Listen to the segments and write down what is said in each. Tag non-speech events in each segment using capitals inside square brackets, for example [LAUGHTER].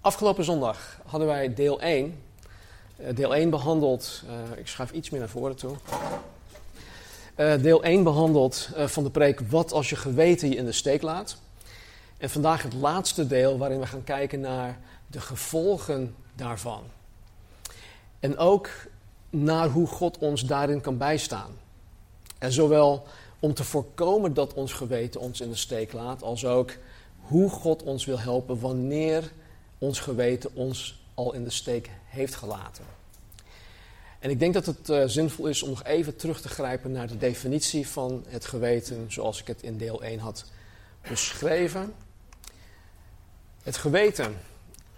afgelopen zondag hadden wij deel 1. Eh, deel 1 behandeld, eh, ik schuif iets meer naar voren toe. Eh, deel 1 behandeld eh, van de preek Wat als je geweten je in de steek laat. En vandaag het laatste deel waarin we gaan kijken naar de gevolgen daarvan. En ook naar hoe God ons daarin kan bijstaan. En zowel om te voorkomen dat ons geweten ons in de steek laat, als ook hoe God ons wil helpen wanneer ons geweten ons al in de steek heeft gelaten. En ik denk dat het uh, zinvol is om nog even terug te grijpen naar de definitie van het geweten, zoals ik het in deel 1 had beschreven. Het geweten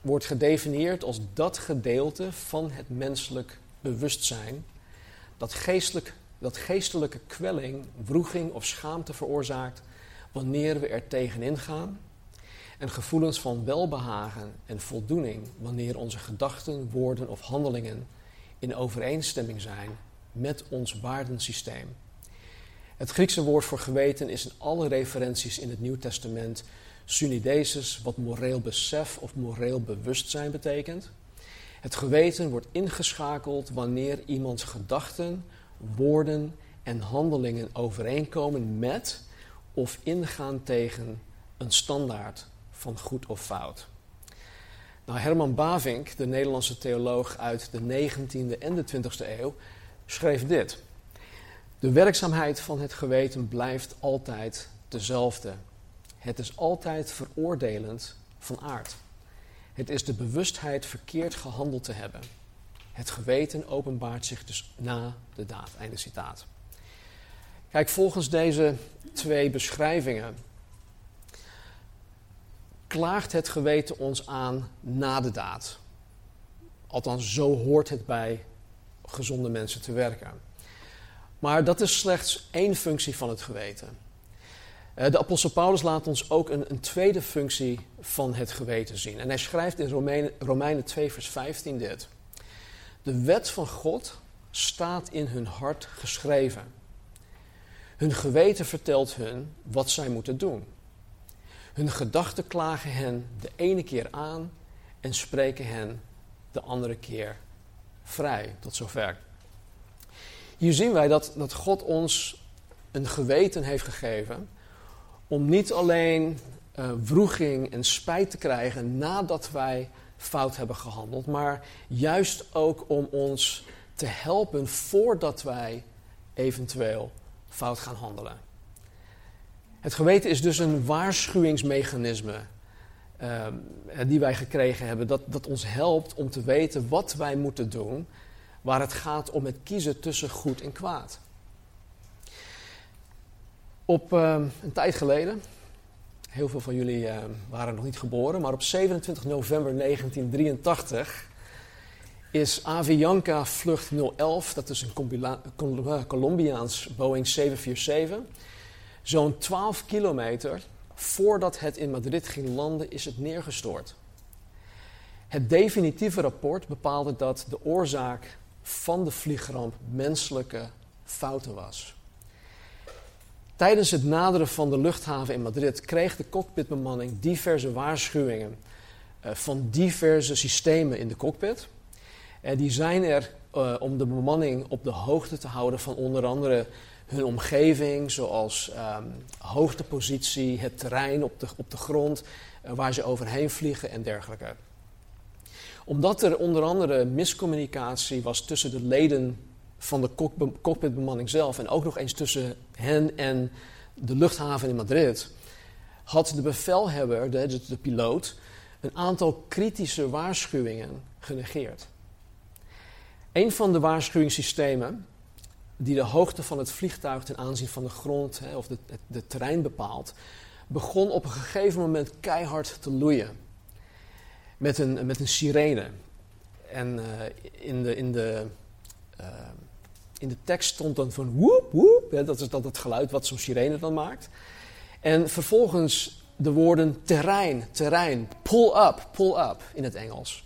wordt gedefinieerd als dat gedeelte van het menselijk bewustzijn dat, geestelijk, dat geestelijke kwelling, wroeging of schaamte veroorzaakt wanneer we er tegenin gaan en gevoelens van welbehagen en voldoening wanneer onze gedachten, woorden of handelingen in overeenstemming zijn met ons waardensysteem. Het Griekse woord voor geweten is in alle referenties in het Nieuw Testament synidesis, wat moreel besef of moreel bewustzijn betekent. Het geweten wordt ingeschakeld wanneer iemands gedachten, woorden en handelingen overeenkomen met of ingaan tegen een standaard van goed of fout. Nou, Herman Bavink, de Nederlandse theoloog uit de 19e en de 20e eeuw, schreef dit. De werkzaamheid van het geweten blijft altijd dezelfde. Het is altijd veroordelend van aard. Het is de bewustheid verkeerd gehandeld te hebben. Het geweten openbaart zich dus na de daad. Einde citaat. Kijk, volgens deze twee beschrijvingen klaagt het geweten ons aan na de daad. Althans, zo hoort het bij gezonde mensen te werken. Maar dat is slechts één functie van het geweten. Eh, de apostel Paulus laat ons ook een, een, tweede functie van het geweten zien. En hij schrijft in Romeinen, Romeinen 2, vers 15 dit. De wet van God staat in hun hart geschreven. Hun geweten vertelt hun wat zij moeten doen. Hun gedachten klagen hen de ene keer aan en spreken hen de andere keer vrij. Tot zover. Hier zien wij dat, dat God ons een geweten heeft gegeven om niet alleen uh, wroeging en spijt te krijgen nadat wij fout hebben gehandeld, maar juist ook om ons te helpen voordat wij eventueel fout gaan handelen. Het geweten is dus een waarschuwingsmechanisme uh, die wij gekregen hebben, dat, dat ons helpt om te weten wat wij moeten doen waar het gaat om het kiezen tussen goed en kwaad. Op uh, een tijd geleden, heel veel van jullie uh, waren nog niet geboren, maar op 27 november 1983 is Avianca Vlucht 011, dat is een Colombiaans Boeing 747, zo'n 12 kilometer voordat het in Madrid ging landen, is het neergestort. Het definitieve rapport bepaalde dat de oorzaak van de vliegramp menselijke fouten was. Tijdens het naderen van de luchthaven in Madrid kreeg de cockpitbemanning diverse waarschuwingen uh, van diverse systemen in de cockpit. Die zijn er uh, om de bemanning op de hoogte te houden van onder andere hun omgeving, zoals um, hoogtepositie, het terrein op de, op de grond, uh, waar ze overheen vliegen en dergelijke. Omdat er onder andere miscommunicatie was tussen de leden van de cockpitbemanning zelf en ook nog eens tussen hen en de luchthaven in Madrid, had de bevelhebber, de, de, de piloot, een aantal kritische waarschuwingen genegeerd. Een van de waarschuwingssystemen die de hoogte van het vliegtuig ten aanzien van de grond hè, of de, het, de terrein bepaalt, begon op een gegeven moment keihard te loeien. Met een, met een sirene. en in, de, in, de, in de tekst stond dan van woep, woep. dat is dat het geluid wat zo'n sirene dan maakt. En vervolgens de woorden terrein, terrein, pull up, pull up in het Engels.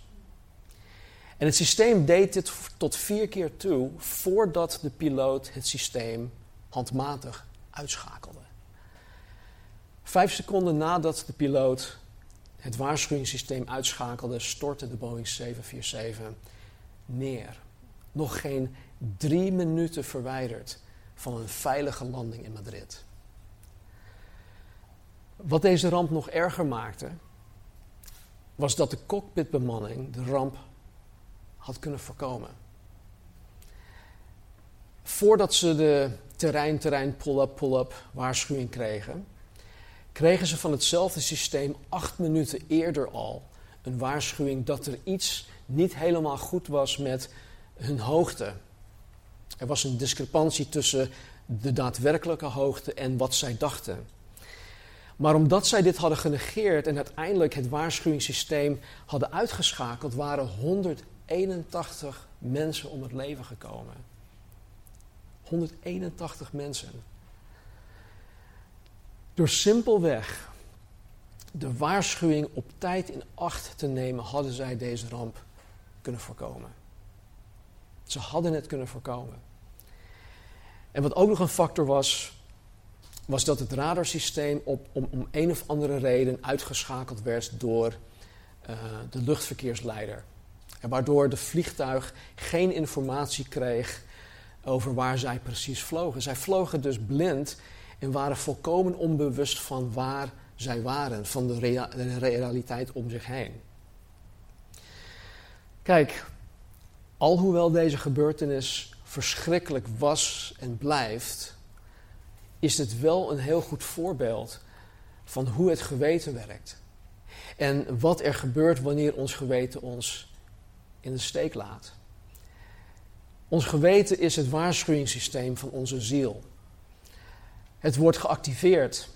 En het systeem deed dit tot vier keer toe voordat de piloot het systeem handmatig uitschakelde. Vijf seconden nadat de piloot het waarschuwingssysteem uitschakelde, stortte de Boeing 747 neer. Nog geen drie minuten verwijderd van een veilige landing in Madrid. Wat deze ramp nog erger maakte, was dat de cockpitbemanning de ramp had kunnen voorkomen. Voordat ze de terrein-terrein pull-up pull-up waarschuwing kregen, kregen ze van hetzelfde systeem acht minuten eerder al een waarschuwing dat er iets niet helemaal goed was met hun hoogte. Er was een discrepantie tussen de daadwerkelijke hoogte en wat zij dachten. Maar omdat zij dit hadden genegeerd en uiteindelijk het waarschuwingssysteem hadden uitgeschakeld, waren 181 mensen om het leven gekomen. 181 mensen. Door simpelweg de waarschuwing op tijd in acht te nemen, hadden zij deze ramp kunnen voorkomen. Ze hadden het kunnen voorkomen. En wat ook nog een factor was, was dat het radarsysteem op, om, om een of andere reden uitgeschakeld werd door uh, de luchtverkeersleider. Waardoor de vliegtuig geen informatie kreeg over waar zij precies vlogen. Zij vlogen dus blind en waren volkomen onbewust van waar zij waren, van de, de realiteit om zich heen. Kijk, alhoewel deze gebeurtenis verschrikkelijk was en blijft, is het wel een heel goed voorbeeld van hoe het geweten werkt. En wat er gebeurt wanneer ons geweten ons in de steek laat. Ons geweten is het waarschuwingssysteem van onze ziel. Het wordt geactiveerd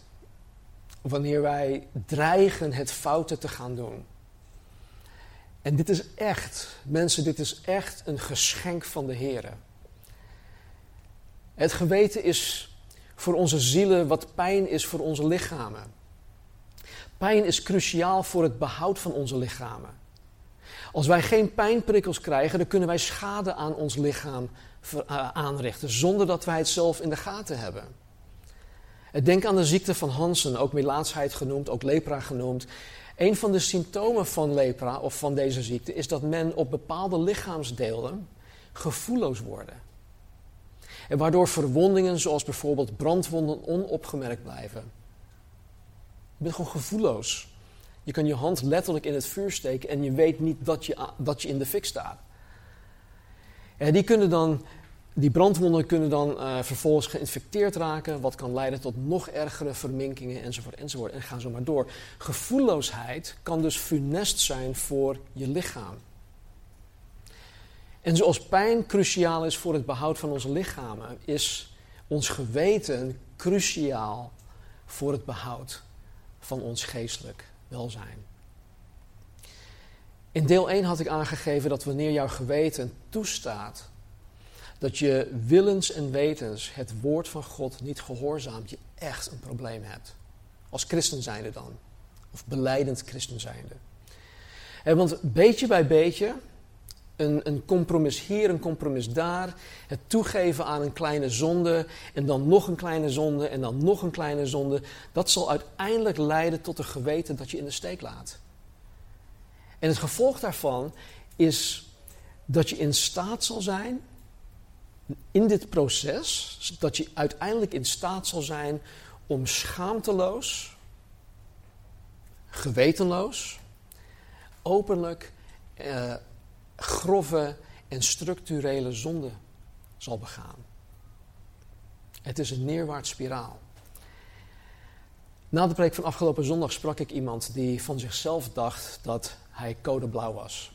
wanneer wij dreigen het fouten te gaan doen. En dit is echt, mensen, dit is echt een geschenk van de Heer. Het geweten is voor onze zielen wat pijn is voor onze lichamen. Pijn is cruciaal voor het behoud van onze lichamen. Als wij geen pijnprikkels krijgen, dan kunnen wij schade aan ons lichaam eh, aanrichten, zonder dat wij het zelf in de gaten hebben. Denk aan de ziekte van Hansen, ook melaatsheid genoemd, ook lepra genoemd. Een van de symptomen van lepra of van deze ziekte is dat men op bepaalde lichaamsdelen gevoelloos worden. En waardoor verwondingen zoals bijvoorbeeld brandwonden onopgemerkt blijven. Je bent gewoon gevoelloos. Je kan je hand letterlijk in het vuur steken en je weet niet dat je, dat je in de fik staat. En die, kunnen dan, die brandwonden kunnen dan uh, vervolgens geïnfecteerd raken, wat kan leiden tot nog ergere verminkingen enzovoort enzovoort. En gaan zo maar door. Gevoelloosheid kan dus funest zijn voor je lichaam. En zoals pijn cruciaal is voor het behoud van onze lichamen, is ons geweten cruciaal voor het behoud van ons geestelijk welzijn. In deel 1 had ik aangegeven dat wanneer jouw geweten toestaat dat je willens en wetens het woord van God niet gehoorzaamt, je echt een probleem hebt. Als christen zijnde dan. Of beleidend christen zijnde. En want beetje bij beetje een, een compromis hier, een compromis daar. Het toegeven aan een kleine zonde en dan nog een kleine zonde en dan nog een kleine zonde. Dat zal uiteindelijk leiden tot een geweten dat je in de steek laat. En het gevolg daarvan is dat je in staat zal zijn, in dit proces, dat je uiteindelijk in staat zal zijn om schaamteloos, gewetenloos, openlijk eh, grove en structurele zonde zal begaan. Het is een neerwaarts spiraal. Na de preek van afgelopen zondag sprak ik iemand die van zichzelf dacht dat hij code blauw was.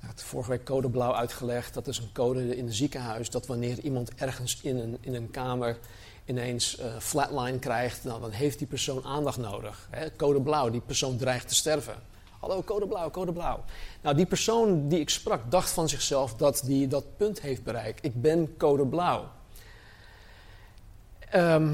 Ik had vorige week code blauw uitgelegd. Dat is een code in het ziekenhuis dat wanneer iemand ergens in een, in een kamer ineens uh, flatline krijgt, nou, dan heeft die persoon aandacht nodig. Hè? Code blauw, die persoon dreigt te sterven. Hallo, code blauw, code blauw. Nou, die persoon die ik sprak dacht van zichzelf dat die dat punt heeft bereikt. Ik ben code blauw. Ehm,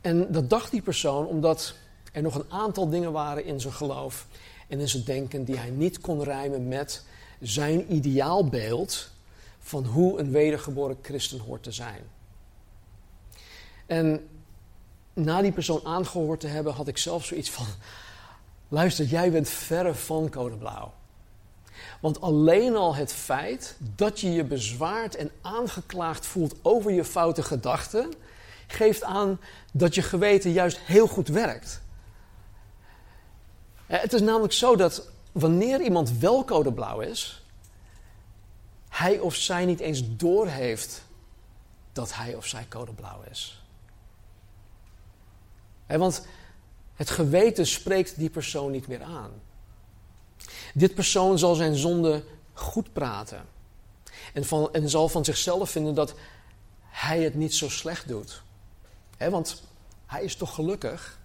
en dat dacht die persoon omdat er nog een aantal dingen waren in zijn geloof en in zijn denken die hij niet kon rijmen met zijn ideaalbeeld van hoe een wedergeboren christen hoort te zijn. En na die persoon aangehoord te hebben, had ik zelf zoiets van: luister, jij bent verre van code blauw. Want alleen al het feit dat je je bezwaard en aangeklaagd voelt over je foute gedachten, geeft aan dat je geweten juist heel goed werkt. Het is namelijk zo dat wanneer iemand wel codeblauw is, hij of zij niet eens doorheeft dat hij of zij codeblauw is. want het geweten spreekt die persoon niet meer aan. Dit persoon zal zijn zonde goed praten. En, van, en zal van zichzelf vinden dat hij het niet zo slecht doet. want hij is toch gelukkig?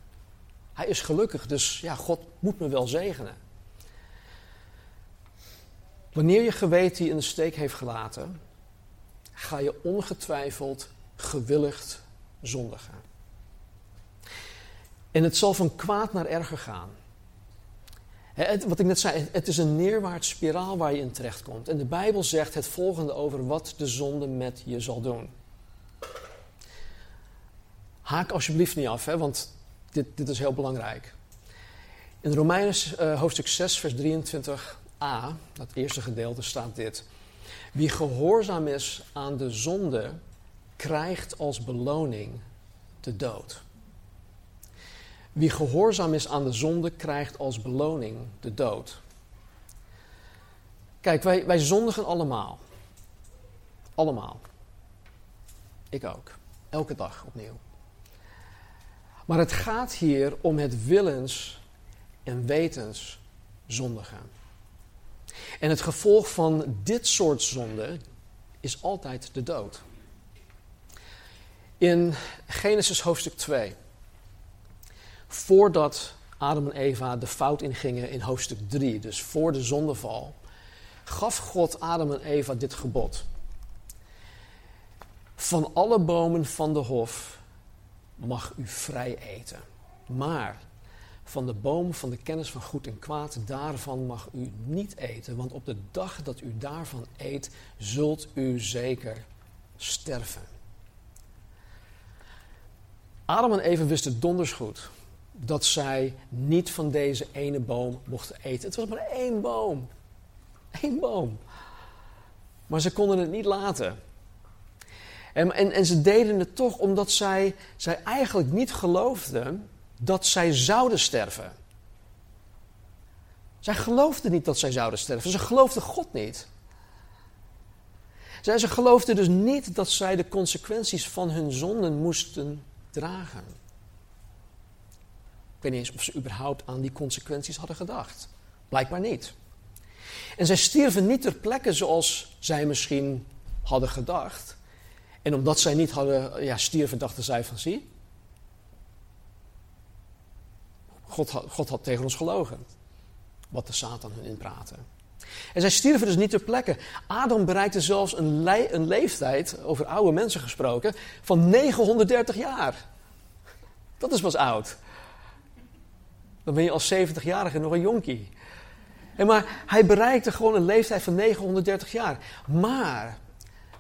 Hij is gelukkig, dus ja, God moet me wel zegenen. Wanneer je geweten je in de steek heeft gelaten, ga je ongetwijfeld gewilligd zondigen. En het zal van kwaad naar erger gaan. wat ik net zei, het is een neerwaarts spiraal waar je in terechtkomt. En de Bijbel zegt het volgende over wat de zonde met je zal doen. Haak alsjeblieft niet af, hè, want dit, dit is heel belangrijk. In Romeinen uh, hoofdstuk 6, vers 23a, dat eerste gedeelte, staat dit. Wie gehoorzaam is aan de zonde, krijgt als beloning de dood. Wie gehoorzaam is aan de zonde, krijgt als beloning de dood. Kijk, wij, wij zondigen allemaal. Allemaal. Ik ook. Elke dag opnieuw. Maar het gaat hier om het willens en wetens zondigen. En het gevolg van dit soort zonde is altijd de dood. In Genesis hoofdstuk 2, voordat Adam en Eva de fout ingingen in hoofdstuk 3, dus voor de zondeval, gaf God Adam en Eva dit gebod. Van alle bomen van de hof mag u vrij eten. Maar van de boom van de kennis van goed en kwaad, daarvan mag u niet eten. Want op de dag dat u daarvan eet, zult u zeker sterven. Adam en Eva wisten donders goed dat zij niet van deze ene boom mochten eten. Het was maar één boom. Eén boom. Maar ze konden het niet laten. En, en, en ze deden het toch omdat zij, zij eigenlijk niet geloofden dat zij zouden sterven. Zij geloofden niet dat zij zouden sterven. Ze geloofden God niet. Zij, ze geloofden dus niet dat zij de consequenties van hun zonden moesten dragen. Ik weet niet eens of ze überhaupt aan die consequenties hadden gedacht. Blijkbaar niet. En zij stierven niet ter plekke zoals zij misschien hadden gedacht. En omdat zij niet hadden, ja, stierven, dachten zij van zie. God had, God had tegen ons gelogen. Wat de Satan hun inpraten. En zij stierven dus niet ter plekke. Adam bereikte zelfs een, een leeftijd, over oude mensen gesproken, van 930 jaar. Dat is pas oud. Dan ben je als 70-jarige nog een jonkie. En maar hij bereikte gewoon een leeftijd van 930 jaar. Maar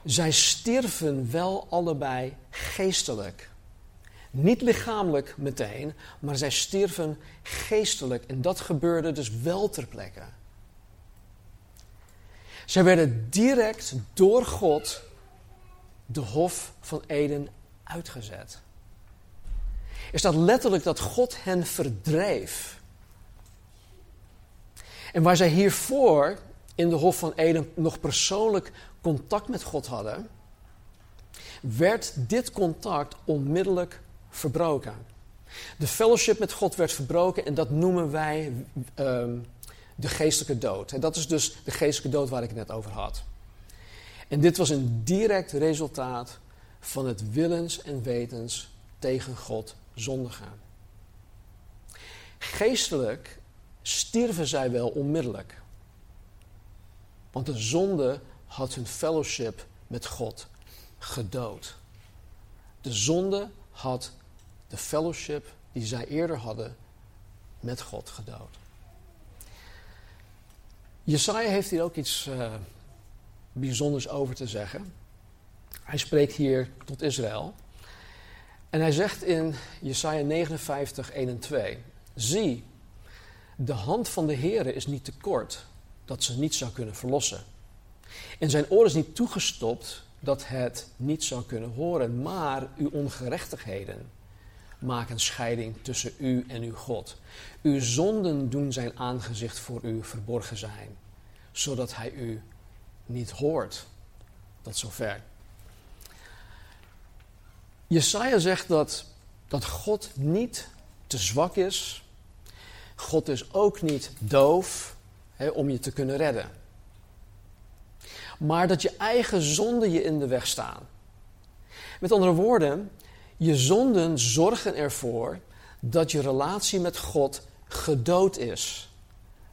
zij stierven wel allebei geestelijk. Niet lichamelijk meteen, maar zij stierven geestelijk. En dat gebeurde dus wel ter plekke. Zij werden direct door God de Hof van Eden uitgezet. Er staat letterlijk dat God hen verdreef. En waar zij hiervoor in de Hof van Eden nog persoonlijk contact met God hadden, werd dit contact onmiddellijk verbroken. De fellowship met God werd verbroken en dat noemen wij ehm, de geestelijke dood. En dat is dus de geestelijke dood waar ik het net over had. En dit was een direct resultaat van het willens en wetens tegen God zondigen. Geestelijk stierven zij wel onmiddellijk. Want de zonde had hun fellowship met God gedood. De zonde had de fellowship die zij eerder hadden met God gedood. Jesaja heeft hier ook iets uh, bijzonders over te zeggen. Hij spreekt hier tot Israël. En hij zegt in Jesaja 59, 1 en 2: Zie, de hand van de Heere is niet te kort dat ze niet zou kunnen verlossen. En zijn oor is niet toegestopt dat het niet zou kunnen horen, maar uw ongerechtigheden maken scheiding tussen u en uw God. Uw zonden doen zijn aangezicht voor u verborgen zijn, zodat hij u niet hoort. Tot zover. Jesaja zegt dat, dat God niet te zwak is. God is ook niet doof om je te kunnen redden. Maar dat je eigen zonden je in de weg staan. Met andere woorden, je zonden zorgen ervoor dat je relatie met God gedood is.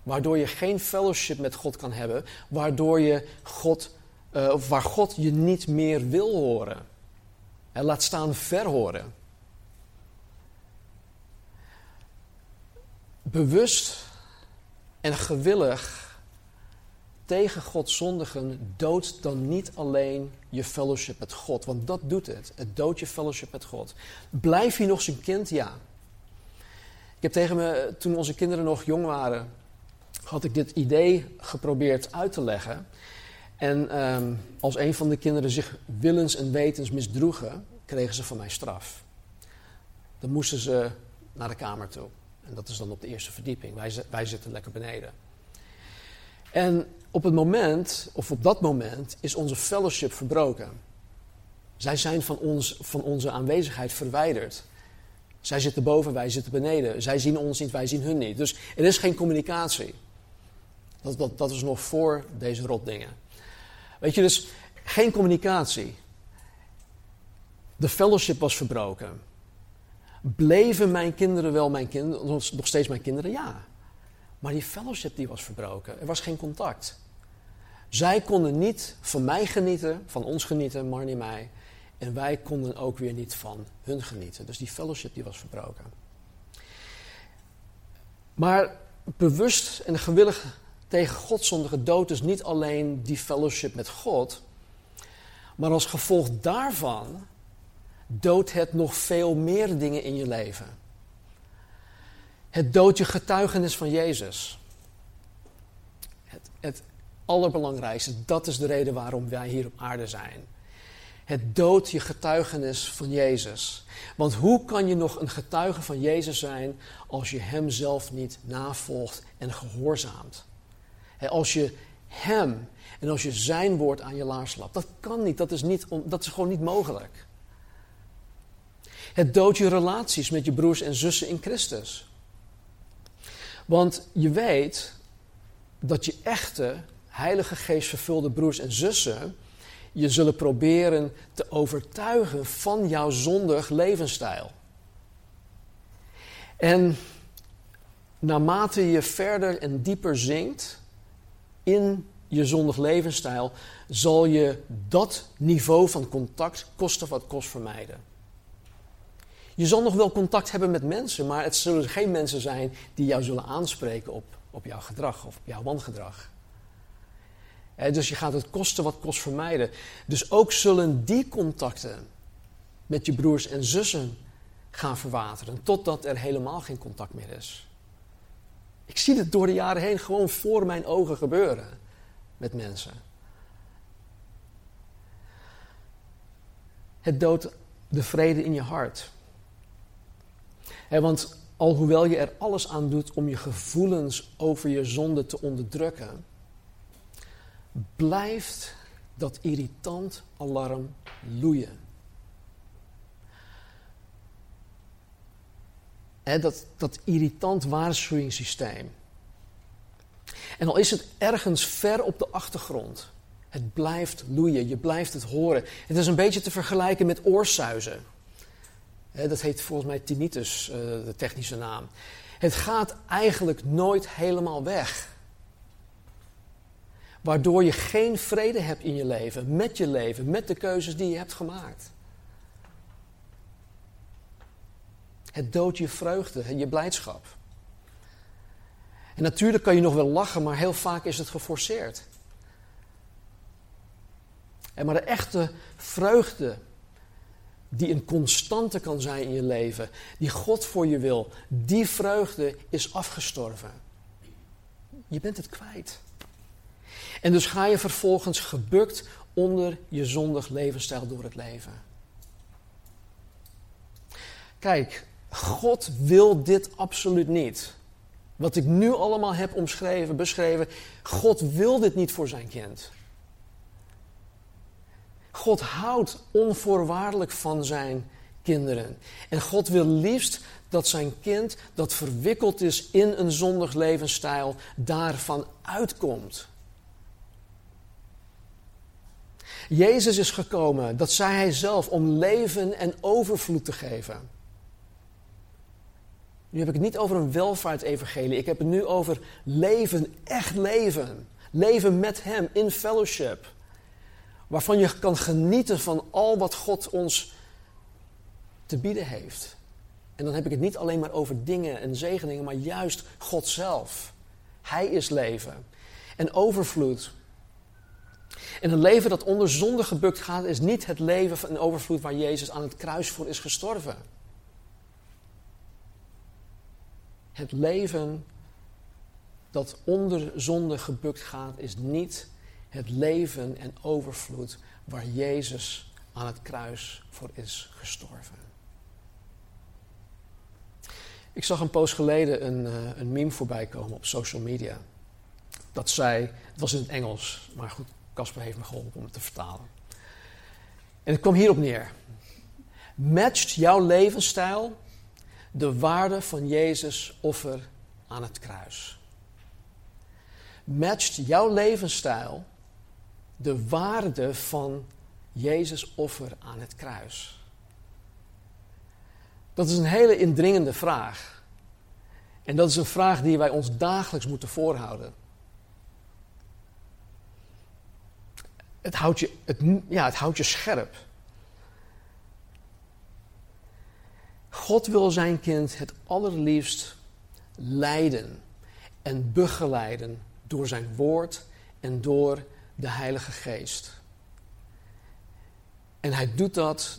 Waardoor je geen fellowship met God kan hebben, waardoor je God, uh, waar God je niet meer wil horen. Laat staan verhoren. Bewust en gewillig tegen God zondigen doodt dan niet alleen je fellowship met God. Want dat doet het. Het doodt je fellowship met God. Blijf je nog zijn kind? Ja. Ik heb tegen me, toen onze kinderen nog jong waren, had ik dit idee geprobeerd uit te leggen. En ehm, als een van de kinderen zich willens en wetens misdroegen, kregen ze van mij straf. Dan moesten ze naar de kamer toe. En dat is dan op de eerste verdieping. Wij, zitten lekker beneden. En op het moment, of op dat moment, is onze fellowship verbroken. Zij zijn van, ons, van onze aanwezigheid verwijderd. Zij zitten boven, wij zitten beneden. Zij zien ons niet, wij zien hun niet. Dus er is geen communicatie. Dat, dat, dat is nog voor deze rotdingen. Weet je, dus geen communicatie. De fellowship was verbroken. Bleven mijn kinderen wel mijn kinderen, nog steeds mijn kinderen? Ja. Maar die fellowship die was verbroken. Er was geen contact. Zij konden niet van mij genieten, van ons genieten, Marnie en mij. En wij konden ook weer niet van hun genieten. Dus die fellowship die was verbroken. Maar bewust en gewillig tegen God zondige dood is niet alleen die fellowship met God. Maar als gevolg daarvan doodt het nog veel meer dingen in je leven. Het doodt je getuigenis van Jezus. Het, het allerbelangrijkste, dat is de reden waarom wij hier op aarde zijn. Het doodt je getuigenis van Jezus. Want hoe kan je nog een getuige van Jezus zijn als je Hem zelf niet navolgt en gehoorzaamt? Als je Hem en als je Zijn woord aan je laars lapt. Dat kan niet, dat is, niet, dat is gewoon niet mogelijk. Het doodt je relaties met je broers en zussen in Christus. Want je weet dat je echte, Heilige Geest vervulde broers en zussen je zullen proberen te overtuigen van jouw zondig levensstijl. En naarmate je verder en dieper zinkt in je zondig levensstijl, zal je dat niveau van contact kosten wat kost vermijden. Je zal nog wel contact hebben met mensen, maar het zullen geen mensen zijn die jou zullen aanspreken op, op jouw gedrag of op jouw wangedrag. dus je gaat het kosten wat kost vermijden. Dus ook zullen die contacten met je broers en zussen gaan verwateren, totdat er helemaal geen contact meer is. Ik zie het door de jaren heen gewoon voor mijn ogen gebeuren met mensen. Het doodt de vrede in je hart want alhoewel je er alles aan doet om je gevoelens over je zonde te onderdrukken, blijft dat irritant alarm loeien. Dat, dat irritant waarschuwingssysteem. En al is het ergens ver op de achtergrond, het blijft loeien, je blijft het horen. Het is een beetje te vergelijken met oorsuizen dat heet volgens mij tinnitus, uh, de technische naam. Het gaat eigenlijk nooit helemaal weg. Waardoor je geen vrede hebt in je leven, met je leven, met de keuzes die je hebt gemaakt. Het doodt je vreugde en je blijdschap. En natuurlijk kan je nog wel lachen, maar heel vaak is het geforceerd. En maar de echte vreugde, die een constante kan zijn in je leven, die God voor je wil, die vreugde is afgestorven. Je bent het kwijt. En dus ga je vervolgens gebukt onder je zondig levensstijl door het leven. Kijk, God wil dit absoluut niet. Wat ik nu allemaal heb omschreven, beschreven, God wil dit niet voor zijn kind. God houdt onvoorwaardelijk van zijn kinderen. En God wil liefst dat zijn kind dat verwikkeld is in een zondig levensstijl daarvan uitkomt. Jezus is gekomen, dat zei hij zelf, om leven en overvloed te geven. Nu heb ik het niet over een welvaartsevangelie. Ik heb het nu over leven, echt leven. Leven met Hem in fellowship. Waarvan je kan genieten van al wat God ons te bieden heeft. En dan heb ik het niet alleen maar over dingen en zegeningen, maar juist God zelf. Hij is leven. En overvloed. En een leven dat onder zonde gebukt gaat, is niet het leven van overvloed waar Jezus aan het kruis voor is gestorven. Het leven dat onder zonde gebukt gaat, is niet het leven en overvloed waar Jezus aan het kruis voor is gestorven. Ik zag een poos geleden een, uh, een meme voorbij komen op social media. Dat zei, het was in het Engels, maar goed, Casper heeft me geholpen om het te vertalen. En het kwam hierop neer. Matcht jouw levensstijl de waarde van Jezus' offer aan het kruis? Matcht jouw levensstijl de waarde van Jezus' offer aan het kruis? Dat is een hele indringende vraag. En dat is een vraag die wij ons dagelijks moeten voorhouden. Het houdt je, het, ja, het houdt je scherp. God wil zijn kind het allerliefst leiden en begeleiden door zijn woord en door de Heilige Geest. En hij doet dat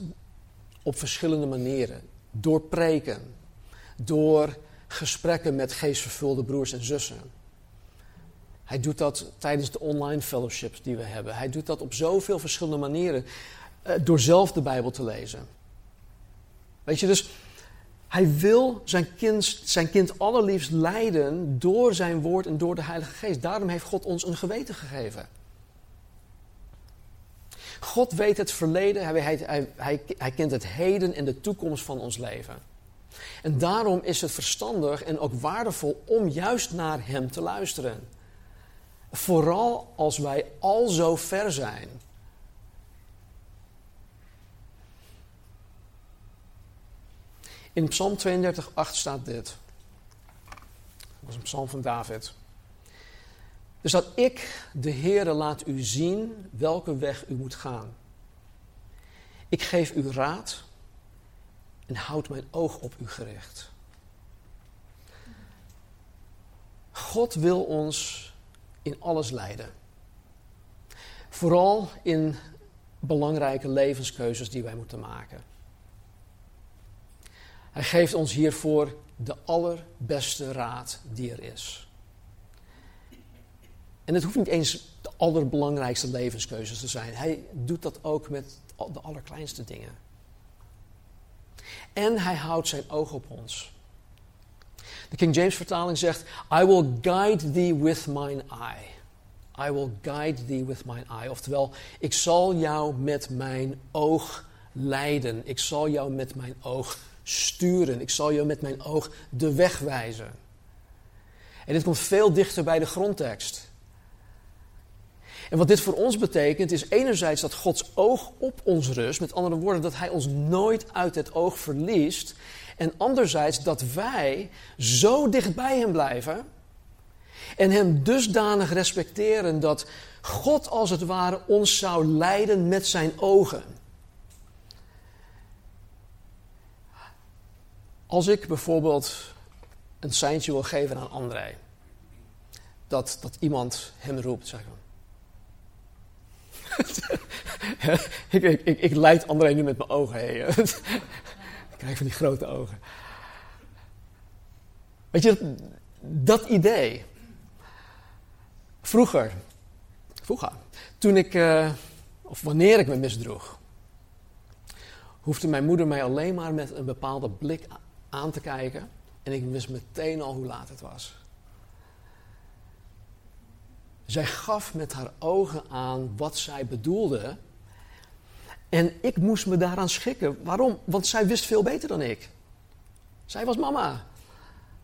op verschillende manieren. Door preken, door gesprekken met geestvervulde broers en zussen. Hij doet dat tijdens de online fellowships die we hebben. Hij doet dat op zoveel verschillende manieren. Eh, door zelf de Bijbel te lezen. Weet je, dus hij wil zijn kind, zijn kind allerliefst leiden door zijn woord en door de Heilige Geest. Daarom heeft God ons een geweten gegeven. God weet het verleden, hij, hij, hij, hij kent het heden en de toekomst van ons leven. En daarom is het verstandig en ook waardevol om juist naar Hem te luisteren. Vooral als wij al zo ver zijn. In Psalm 32, 8 staat dit. Dat was een psalm van David. Dus dat ik, de Heere, laat u zien welke weg u moet gaan. Ik geef u raad en houd mijn oog op u gericht. God wil ons in alles leiden. Vooral in belangrijke levenskeuzes die wij moeten maken. Hij geeft ons hiervoor de allerbeste raad die er is. En het hoeft niet eens de allerbelangrijkste levenskeuzes te zijn. Hij doet dat ook met de allerkleinste dingen. En hij houdt zijn oog op ons. De King James vertaling zegt: I will guide thee with mine eye. I will guide thee with mine eye. Oftewel, ik zal jou met mijn oog leiden. Ik zal jou met mijn oog sturen. Ik zal jou met mijn oog de weg wijzen. En dit komt veel dichter bij de grondtekst. En wat dit voor ons betekent is enerzijds dat Gods oog op ons rust, met andere woorden dat Hij ons nooit uit het oog verliest. En anderzijds dat wij zo dicht bij Hem blijven en Hem dusdanig respecteren dat God als het ware ons zou leiden met Zijn ogen. Als ik bijvoorbeeld een seintje wil geven aan André, dat, dat iemand hem roept, zeg maar. [LAUGHS] ik, ik, ik, ik leid André nu met mijn ogen heen. [LAUGHS] ik krijg van die grote ogen. Weet je, dat idee. Vroeger, vroeger, toen ik, uh, of wanneer ik me misdroeg, hoefde mijn moeder mij alleen maar met een bepaalde blik aan te kijken en ik wist meteen al hoe laat het was. Zij gaf met haar ogen aan wat zij bedoelde. En ik moest me daaraan schikken. Waarom? Want zij wist veel beter dan ik. Zij was mama.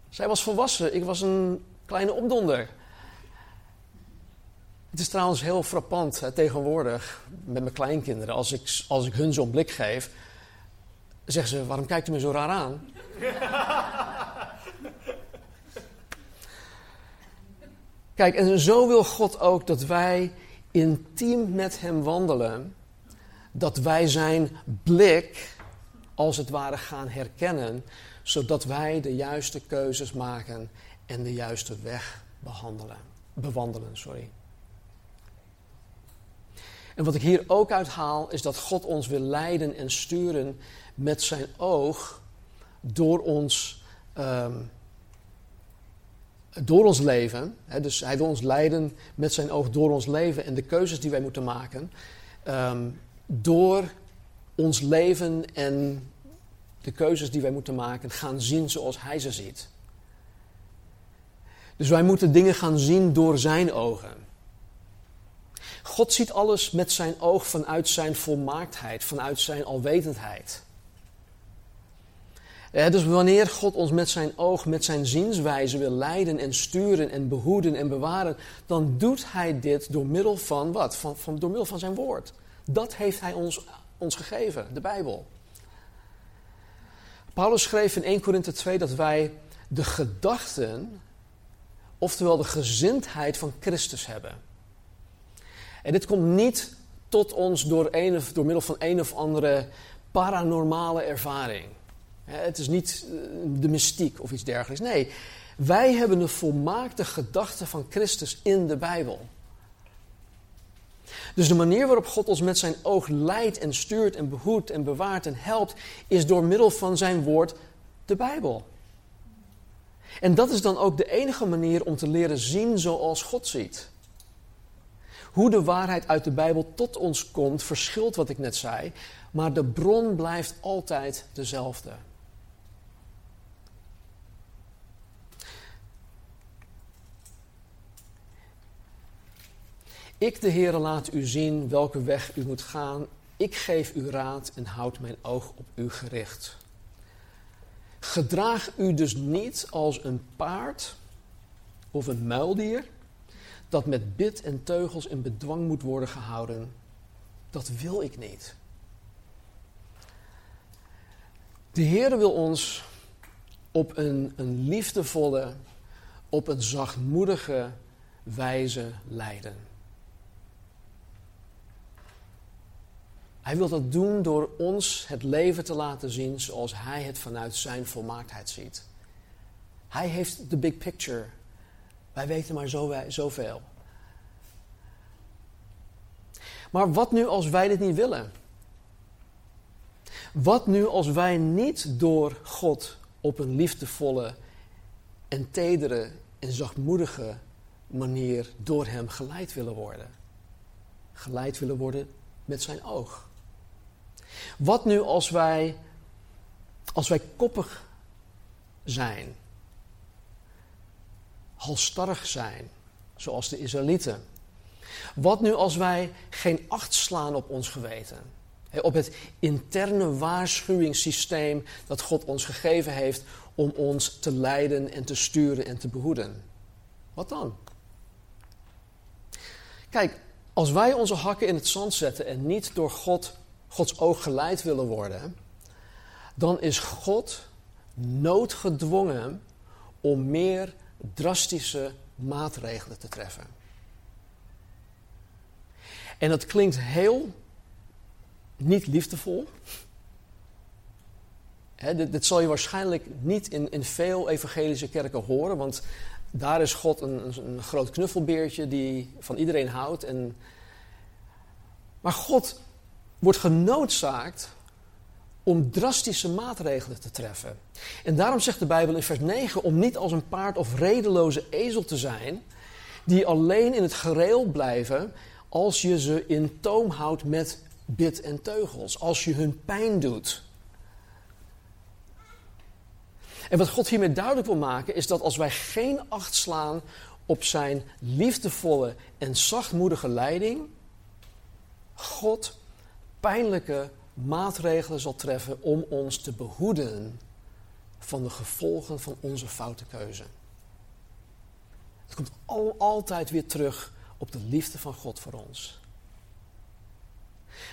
Zij was volwassen. Ik was een kleine opdonder. Het is trouwens heel frappant hè, tegenwoordig met mijn kleinkinderen. Als ik, als ik hun zo'n blik geef, zeggen ze: Waarom kijkt u me zo raar aan? Kijk, en zo wil God ook dat wij intiem met Hem wandelen. Dat wij Zijn blik als het ware gaan herkennen. Zodat wij de juiste keuzes maken en de juiste weg behandelen, bewandelen. Sorry. En wat ik hier ook uit haal, is dat God ons wil leiden en sturen met zijn oog door ons, um, door ons leven. Hè, dus hij wil ons leiden met zijn oog door ons leven en de keuzes die wij moeten maken. Um, door ons leven en de keuzes die wij moeten maken gaan zien zoals hij ze ziet. Dus wij moeten dingen gaan zien door zijn ogen. God ziet alles met zijn oog vanuit zijn volmaaktheid, vanuit zijn alwetendheid. Dus wanneer God ons met zijn oog, met zijn zienswijze wil leiden en sturen en behoeden en bewaren, dan doet hij dit door middel van wat? Van, van, door middel van zijn woord. Dat heeft hij ons, ons gegeven, de Bijbel. Paulus schreef in 1 Korinthe 2 dat wij de gedachten, oftewel de gezindheid van Christus hebben. En dit komt niet tot ons door, een of, door middel van een of andere paranormale ervaring. Het is niet eh, de mystiek of iets dergelijks. Nee, wij hebben de volmaakte gedachte van Christus in de Bijbel. Dus de manier waarop God ons met zijn oog leidt en stuurt en behoedt en bewaart en helpt, is door middel van zijn woord, de Bijbel. En dat is dan ook de enige manier om te leren zien zoals God ziet. Hoe de waarheid uit de Bijbel tot ons komt, verschilt wat ik net zei, maar de bron blijft altijd dezelfde. Ik, de Heere, laat u zien welke weg u moet gaan. Ik geef u raad en houd mijn oog op u gericht. Gedraag u dus niet als een paard of een muildier dat met bit en teugels in bedwang moet worden gehouden. Dat wil ik niet. De Heer wil ons op een, een liefdevolle, op een zachtmoedige wijze leiden. Hij wil dat doen door ons het leven te laten zien zoals Hij het vanuit Zijn volmaaktheid ziet. Hij heeft de big picture wij weten maar zo, zoveel. Maar wat nu als wij dit niet willen? Wat nu als wij niet door God op een liefdevolle en tedere en zachtmoedige manier door Hem geleid willen worden? Geleid willen worden met zijn oog. Wat nu als wij, als wij koppig zijn halstarrig zijn, zoals de Israëlieten? Wat nu als wij geen acht slaan op ons geweten? Op het interne waarschuwingssysteem dat God ons gegeven heeft om ons te leiden en te sturen en te behoeden. Wat dan? Kijk, Als wij onze hakken in het zand zetten en niet door God, Gods oog geleid willen worden, dan is God noodgedwongen om meer drastische maatregelen te treffen. En dat klinkt heel niet liefdevol. dit, dit, zal je waarschijnlijk niet in, in veel evangelische kerken horen, want daar is God een, een, groot knuffelbeertje die van iedereen houdt. En, maar God wordt genoodzaakt om drastische maatregelen te treffen. En daarom zegt de Bijbel in vers 9 om niet als een paard of redeloze ezel te zijn, die alleen in het gereel blijven als je ze in toom houdt met bit en teugels, als je hun pijn doet. En wat God hiermee duidelijk wil maken is dat als wij geen acht slaan op zijn liefdevolle en zachtmoedige leiding, God pijnlijke maatregelen zal treffen om ons te behoeden van de gevolgen van onze foute keuze. Het komt al, altijd weer terug op de liefde van God voor ons.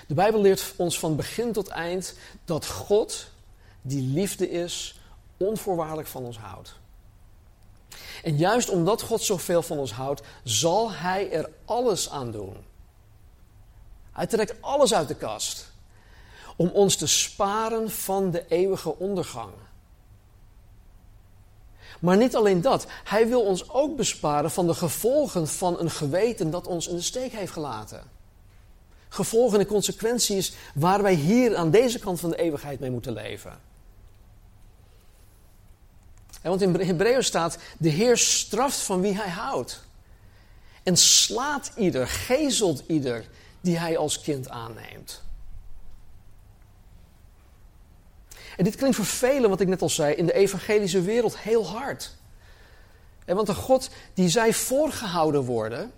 De Bijbel leert ons van begin tot eind dat God, die liefde is, onvoorwaardelijk van ons houdt. En juist omdat God zoveel van ons houdt, zal Hij er alles aan doen. Hij trekt alles uit de kast om ons te sparen van de eeuwige ondergang. Maar niet alleen dat, Hij wil ons ook besparen van de gevolgen van een geweten dat ons in de steek heeft gelaten. Gevolgen en consequenties waar wij hier aan deze kant van de eeuwigheid mee moeten leven. want in Hebreeën staat: de Heer straft van wie hij houdt. En slaat ieder, gezelt ieder die hij als kind aanneemt. En dit klinkt voor velen, wat ik net al zei, in de evangelische wereld heel hard. want de God die zij voorgehouden worden,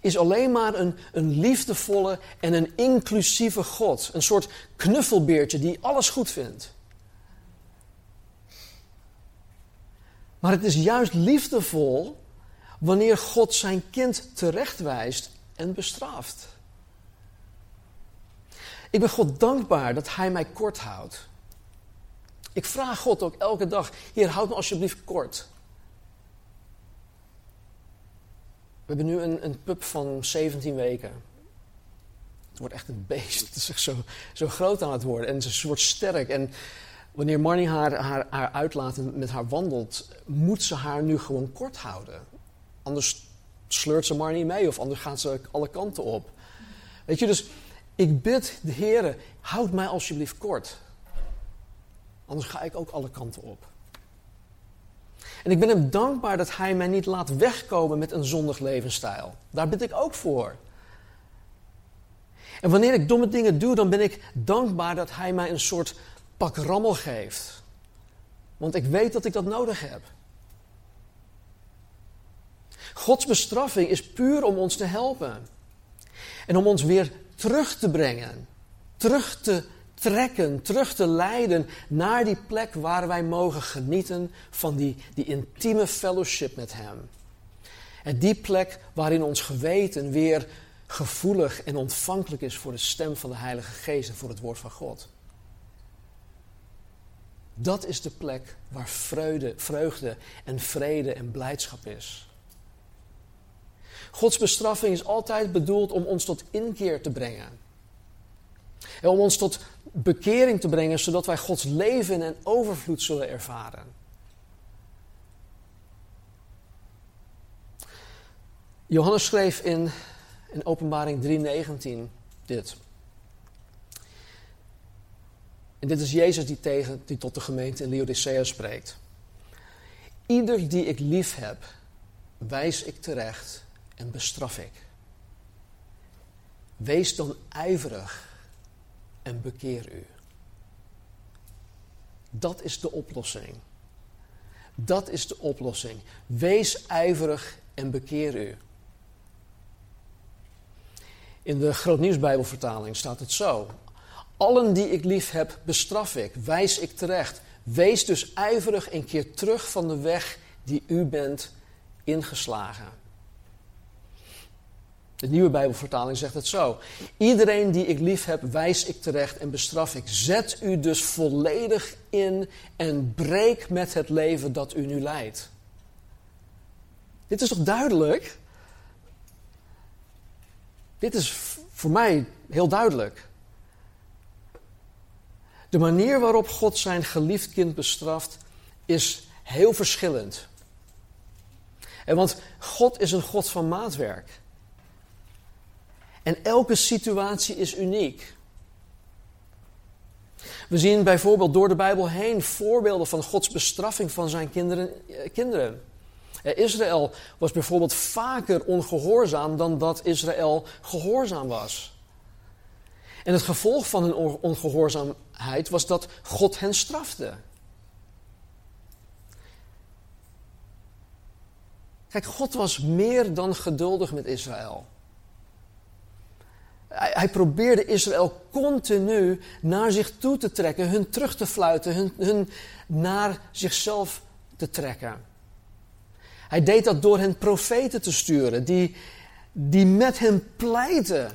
is alleen maar een, een liefdevolle en een inclusieve God. Een soort knuffelbeertje die alles goed vindt. Maar het is juist liefdevol wanneer God zijn kind terechtwijst en bestraft. Ik ben God dankbaar dat Hij mij kort houdt. Ik vraag God ook elke dag: Heer, houd me alsjeblieft kort. We hebben nu een, een pup van 17 weken. Het wordt echt een beest. Het is echt zo, zo groot aan het worden. En ze wordt sterk. En wanneer Marnie haar, haar, haar uitlaat en met haar wandelt, moet ze haar nu gewoon kort houden. Anders sleurt ze Marnie mee of anders gaat ze alle kanten op. Weet je, dus ik bid de Heer, houd mij alsjeblieft kort. Anders ga ik ook alle kanten op. En ik ben hem dankbaar dat hij mij niet laat wegkomen met een zondig levensstijl. Daar bid ik ook voor. En wanneer ik domme dingen doe, dan ben ik dankbaar dat hij mij een soort pak rammel geeft. Want ik weet dat ik dat nodig heb. Gods bestraffing is puur om ons te helpen. En om ons weer terug te brengen. Terug te trekken, terug te leiden naar die plek waar wij mogen genieten van die, die intieme fellowship met Hem. En die plek waarin ons geweten weer gevoelig en ontvankelijk is voor de stem van de Heilige Geest en voor het woord van God. Dat is de plek waar vreugde, vreugde en vrede en blijdschap is. Gods bestraffing is altijd bedoeld om ons tot inkeer te brengen. En om ons tot bekering te brengen, zodat wij Gods leven en overvloed zullen ervaren. Johannes schreef in, in Openbaring 3:19 dit. En dit is Jezus die, tegen, die tot de gemeente in Laodicea spreekt. Ieder die ik lief heb, wijs ik terecht en bestraf ik. Wees dan ijverig en bekeer u. Dat is de oplossing. Dat is de oplossing. Wees ijverig en bekeer u. In de Grootnieuwsbijbelvertaling staat het zo. Allen die ik lief heb, bestraf ik, wijs ik terecht. Wees dus ijverig en keer terug van de weg die u bent ingeslagen. De nieuwe Bijbelvertaling zegt het zo. Iedereen die ik lief heb, wijs ik terecht en bestraf ik. Zet u dus volledig in en breek met het leven dat u nu leidt. Dit is toch duidelijk? Dit is voor mij heel duidelijk. De manier waarop God zijn geliefd kind bestraft is heel verschillend. En want God is een God van maatwerk. En elke situatie is uniek. We zien bijvoorbeeld door de Bijbel heen voorbeelden van Gods bestraffing van zijn kinderen. Eh, kinderen. Eh, Israël was bijvoorbeeld vaker ongehoorzaam dan dat Israël gehoorzaam was. En het gevolg van hun ongehoorzaamheid was dat God hen strafte. Kijk, God was meer dan geduldig met Israël. Hij, probeerde Israël continu naar zich toe te trekken, hun terug te fluiten, hun, hun naar zichzelf te trekken. Hij deed dat door hen profeten te sturen, die, die met hen pleiten.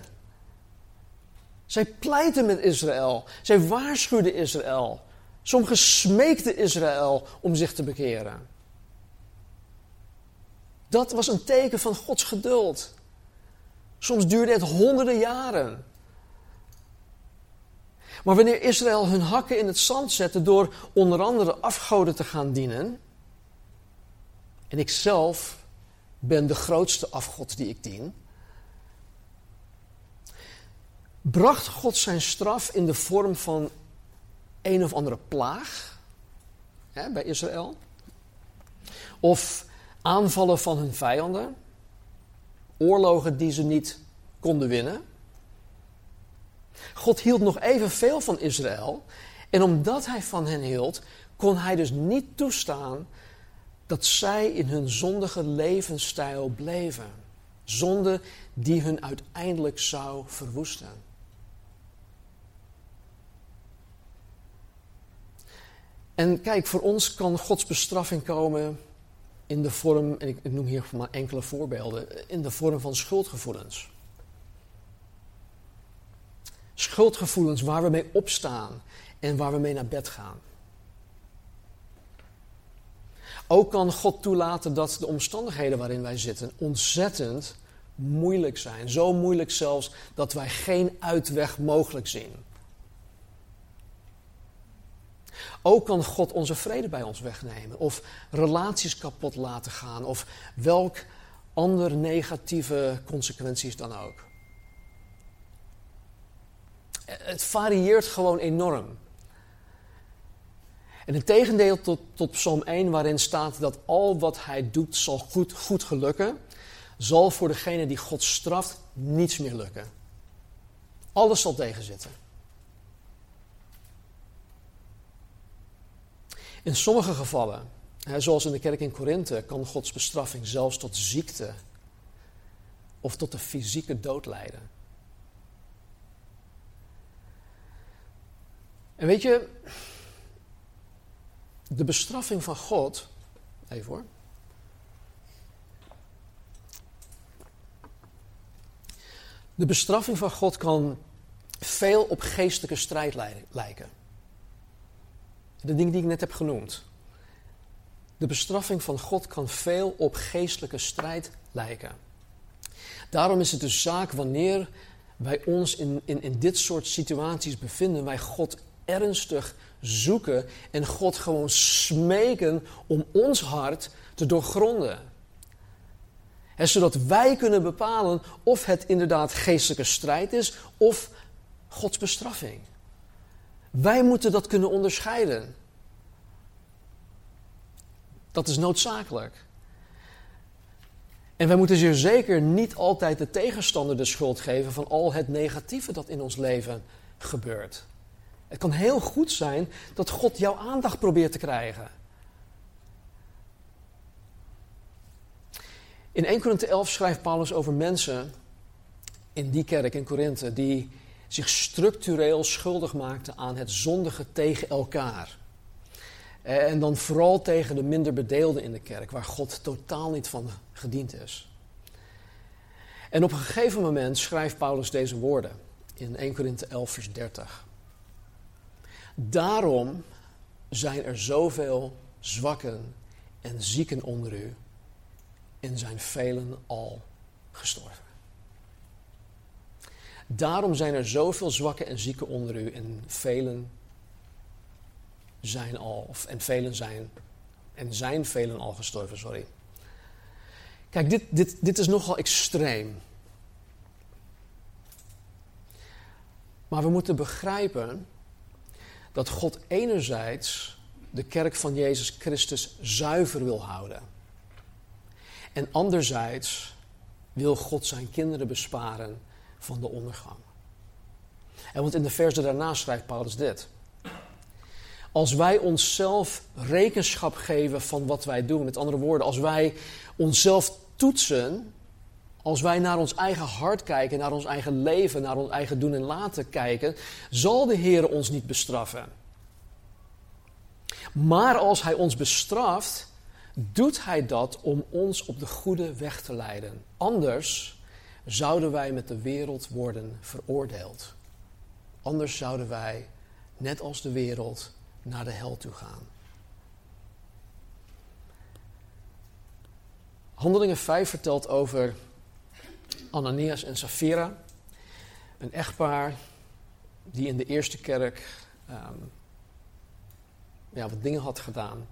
Zij pleiten met Israël. Zij waarschuwden Israël. Sommigen smeekten Israël om zich te bekeren. Dat was een teken van Gods geduld. Soms duurde het honderden jaren. Maar wanneer Israël hun hakken in het zand zette door onder andere afgoden te gaan dienen, en ik zelf ben de grootste afgod die ik dien, bracht God zijn straf in de vorm van een of andere plaag hè, bij Israël, of aanvallen van hun vijanden, oorlogen die ze niet konden winnen. God hield nog even veel van Israël. En omdat hij van hen hield, kon hij dus niet toestaan dat zij in hun zondige levensstijl bleven. Zonde die hun uiteindelijk zou verwoesten. En kijk, voor ons kan Gods bestraffing komen in de vorm, en ik, noem hier maar enkele voorbeelden, in de vorm van schuldgevoelens. Schuldgevoelens waar we mee opstaan en waar we mee naar bed gaan. Ook kan God toelaten dat de omstandigheden waarin wij zitten ontzettend moeilijk zijn. Zo moeilijk zelfs dat wij geen uitweg mogelijk zien. Ook kan God onze vrede bij ons wegnemen, of relaties kapot laten gaan, of welk ander negatieve consequenties dan ook. Het varieert gewoon enorm. En in tegendeel tot, tot Psalm 1, waarin staat dat al wat hij doet zal goed, goed gelukken, zal voor degene die God straft niets meer lukken. Alles zal tegenzitten. In sommige gevallen, zoals in de kerk in Korinthe, kan Gods bestraffing zelfs tot ziekte of tot de fysieke dood leiden. En weet je, de bestraffing van God, even hoor. De bestraffing van God kan veel op geestelijke strijd lijken. De dingen die ik net heb genoemd. De bestraffing van God kan veel op geestelijke strijd lijken. Daarom is het dus zaak wanneer wij ons in, in, in dit soort situaties bevinden, wij God ernstig zoeken en God gewoon smeken om ons hart te doorgronden. En zodat wij kunnen bepalen of het inderdaad geestelijke strijd is of Gods bestraffing. Wij moeten dat kunnen onderscheiden. Dat is noodzakelijk. En wij moeten zeer zeker niet altijd de tegenstander de schuld geven van al het negatieve dat in ons leven gebeurt. Het kan heel goed zijn dat God jouw aandacht probeert te krijgen. In 1 Korinthe 11 schrijft Paulus over mensen in die kerk in Korinthe die zich structureel schuldig maakten aan het zondige tegen elkaar. En dan vooral tegen de minder bedeelden in de kerk, waar God totaal niet van gediend is. En op een gegeven moment schrijft Paulus deze woorden in 1 Korinthe 11, vers 30. Daarom zijn er zoveel zwakken en zieken onder u en zijn velen al gestorven. Daarom zijn er zoveel zwakken en zieken onder u en velen zijn al, of, en velen zijn, en zijn velen al gestorven, sorry. Kijk, dit, dit, dit is nogal extreem. Maar we moeten begrijpen dat God enerzijds de kerk van Jezus Christus zuiver wil houden. En anderzijds wil God zijn kinderen besparen van de ondergang. En want in de versen daarna schrijft Paulus dit. Als wij onszelf rekenschap geven van wat wij doen, met andere woorden, als wij onszelf toetsen, als wij naar ons eigen hart kijken, naar ons eigen leven, naar ons eigen doen en laten kijken, zal de Heer ons niet bestraffen. Maar als Hij ons bestraft, doet Hij dat om ons op de goede weg te leiden. Anders zouden wij met de wereld worden veroordeeld. Anders zouden wij, net als de wereld, naar de hel toe gaan. Handelingen 5 vertelt over Ananias en Safira, een echtpaar die in de eerste kerk ehm, ja, wat dingen had gedaan.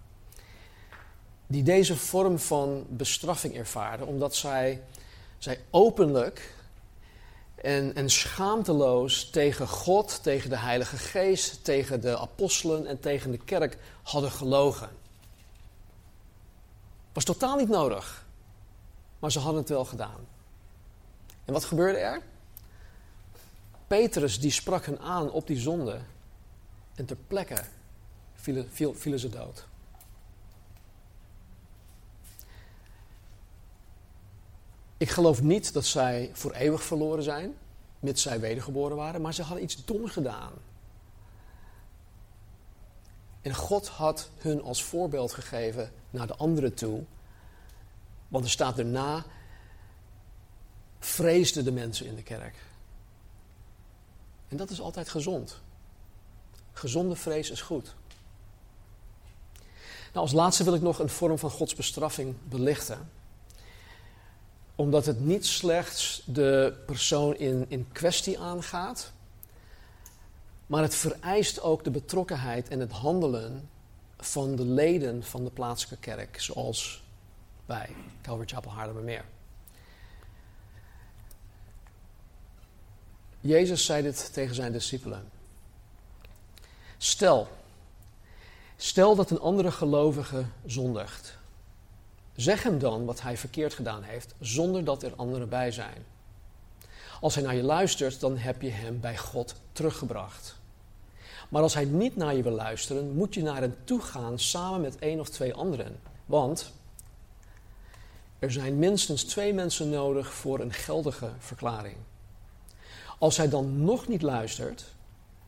Die deze vorm van bestraffing ervaren, omdat zij, zij openlijk en, en schaamteloos tegen God, tegen de Heilige Geest, tegen de apostelen en tegen de kerk hadden gelogen. Was totaal niet nodig, maar ze hadden het wel gedaan. En wat gebeurde er? Petrus die sprak hen aan op die zonde en ter plekke vielen, vielen ze dood. Ik geloof niet dat zij voor eeuwig verloren zijn, mits zij wedergeboren waren, maar ze hadden iets doms gedaan. En God had hun als voorbeeld gegeven naar de anderen toe. Want er staat daarna, vreesden de mensen in de kerk. En dat is altijd gezond. Gezonde vrees is goed. Nou, als laatste wil ik nog een vorm van Gods bestraffing belichten omdat het niet slechts de persoon in, in kwestie aangaat, maar het vereist ook de betrokkenheid en het handelen van de leden van de plaatselijke kerk, zoals wij, Calvary Chapel Haarlemmermeer. Jezus zei dit tegen zijn discipelen. Stel, stel dat een andere gelovige zondigt. Zeg hem dan wat hij verkeerd gedaan heeft, zonder dat er anderen bij zijn. Als hij naar je luistert, dan heb je hem bij God teruggebracht. Maar als hij niet naar je wil luisteren, moet je naar hem toe gaan samen met één of twee anderen. Want er zijn minstens twee mensen nodig voor een geldige verklaring. Als hij dan nog niet luistert,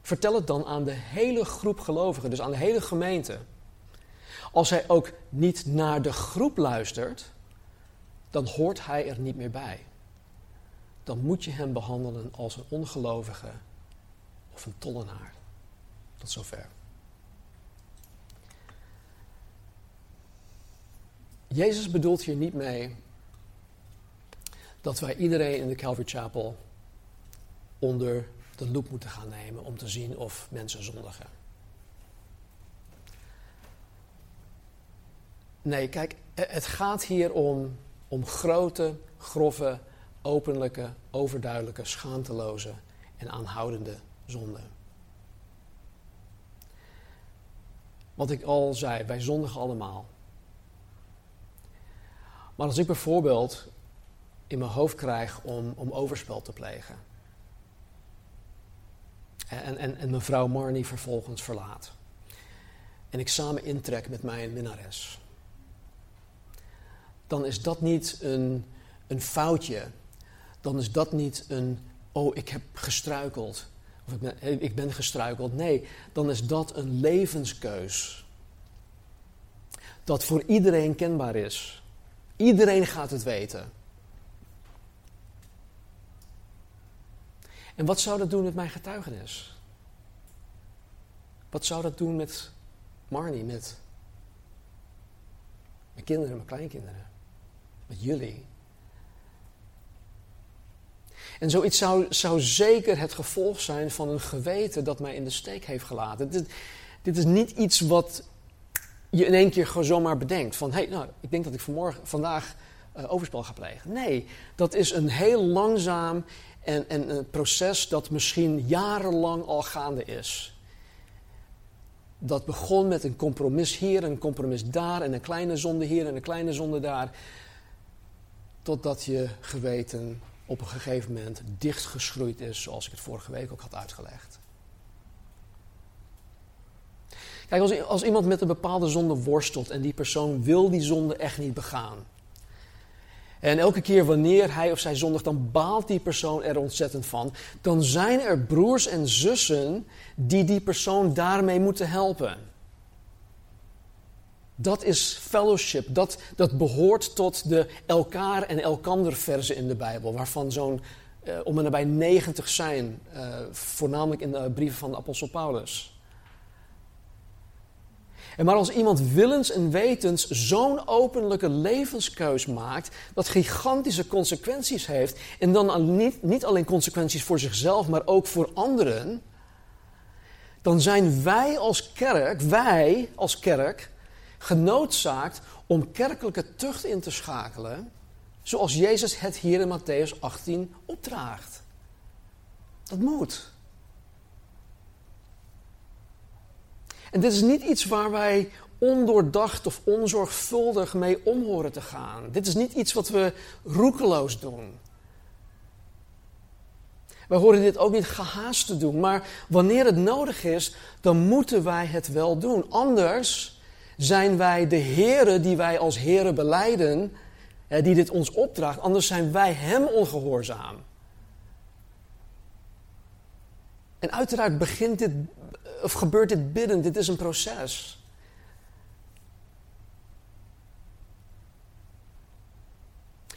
vertel het dan aan de hele groep gelovigen, dus aan de hele gemeente. Als hij ook niet naar de groep luistert, dan hoort hij er niet meer bij. Dan moet je hem behandelen als een ongelovige of een tollenaar. Tot zover. Jezus bedoelt hier niet mee dat wij iedereen in de Calvary Chapel onder de loep moeten gaan nemen om te zien of mensen zondigen. Nee, kijk, het gaat hier om, om grote, grove, openlijke, overduidelijke, schaamteloze en aanhoudende zonden. Wat ik al zei, wij zondigen allemaal. Maar als ik bijvoorbeeld in mijn hoofd krijg om, om overspel te plegen. En, en, en mevrouw Marnie vervolgens verlaat. En ik samen intrek met mijn minnares dan is dat niet een, een foutje. Dan is dat niet een, oh, ik heb gestruikeld. Of ik ben, ik ben gestruikeld. Nee, dan is dat een levenskeus. Dat voor iedereen kenbaar is. Iedereen gaat het weten. En wat zou dat doen met mijn getuigenis? Wat zou dat doen met Marnie, met mijn kinderen, mijn kleinkinderen, met jullie? En zoiets zou, zou zeker het gevolg zijn van een geweten dat mij in de steek heeft gelaten. Dit, dit is niet iets wat je in één keer zomaar bedenkt. Van, hé, hey, nou, ik denk dat ik vanmorgen, vandaag uh, overspel ga plegen. Nee, dat is een heel langzaam en, en een proces dat misschien jarenlang al gaande is. Dat begon met een compromis hier, een compromis daar en een kleine zonde hier en een kleine zonde daar. Totdat je geweten op een gegeven moment dichtgeschroeid is, zoals ik het vorige week ook had uitgelegd. Kijk, als, als iemand met een bepaalde zonde worstelt en die persoon wil die zonde echt niet begaan. En elke keer wanneer hij of zij zondigt, dan baalt die persoon er ontzettend van. Dan zijn er broers en zussen die die persoon daarmee moeten helpen. Dat is fellowship. Dat, dat behoort tot de elkaar en elkander verzen in de Bijbel. Waarvan zo'n uh, om en nabij 90 zijn. Uh, voornamelijk in de brieven van de apostel Paulus. En maar als iemand willens en wetens zo'n openlijke levenskeus maakt, dat gigantische consequenties heeft, en dan niet, niet alleen consequenties voor zichzelf, maar ook voor anderen, dan zijn wij als kerk, wij als kerk, genoodzaakt om kerkelijke tucht in te schakelen, zoals Jezus het hier in Matthäus 18 opdraagt. Dat moet. En dit is niet iets waar wij ondoordacht of onzorgvuldig mee om horen te gaan. Dit is niet iets wat we roekeloos doen. Wij horen dit ook niet gehaast te doen, maar wanneer het nodig is, dan moeten wij het wel doen. Anders zijn wij de heren die wij als heren beleiden, die dit ons opdraagt, anders zijn wij hem ongehoorzaam. En uiteraard begint dit, of gebeurt dit bidden, dit is een proces.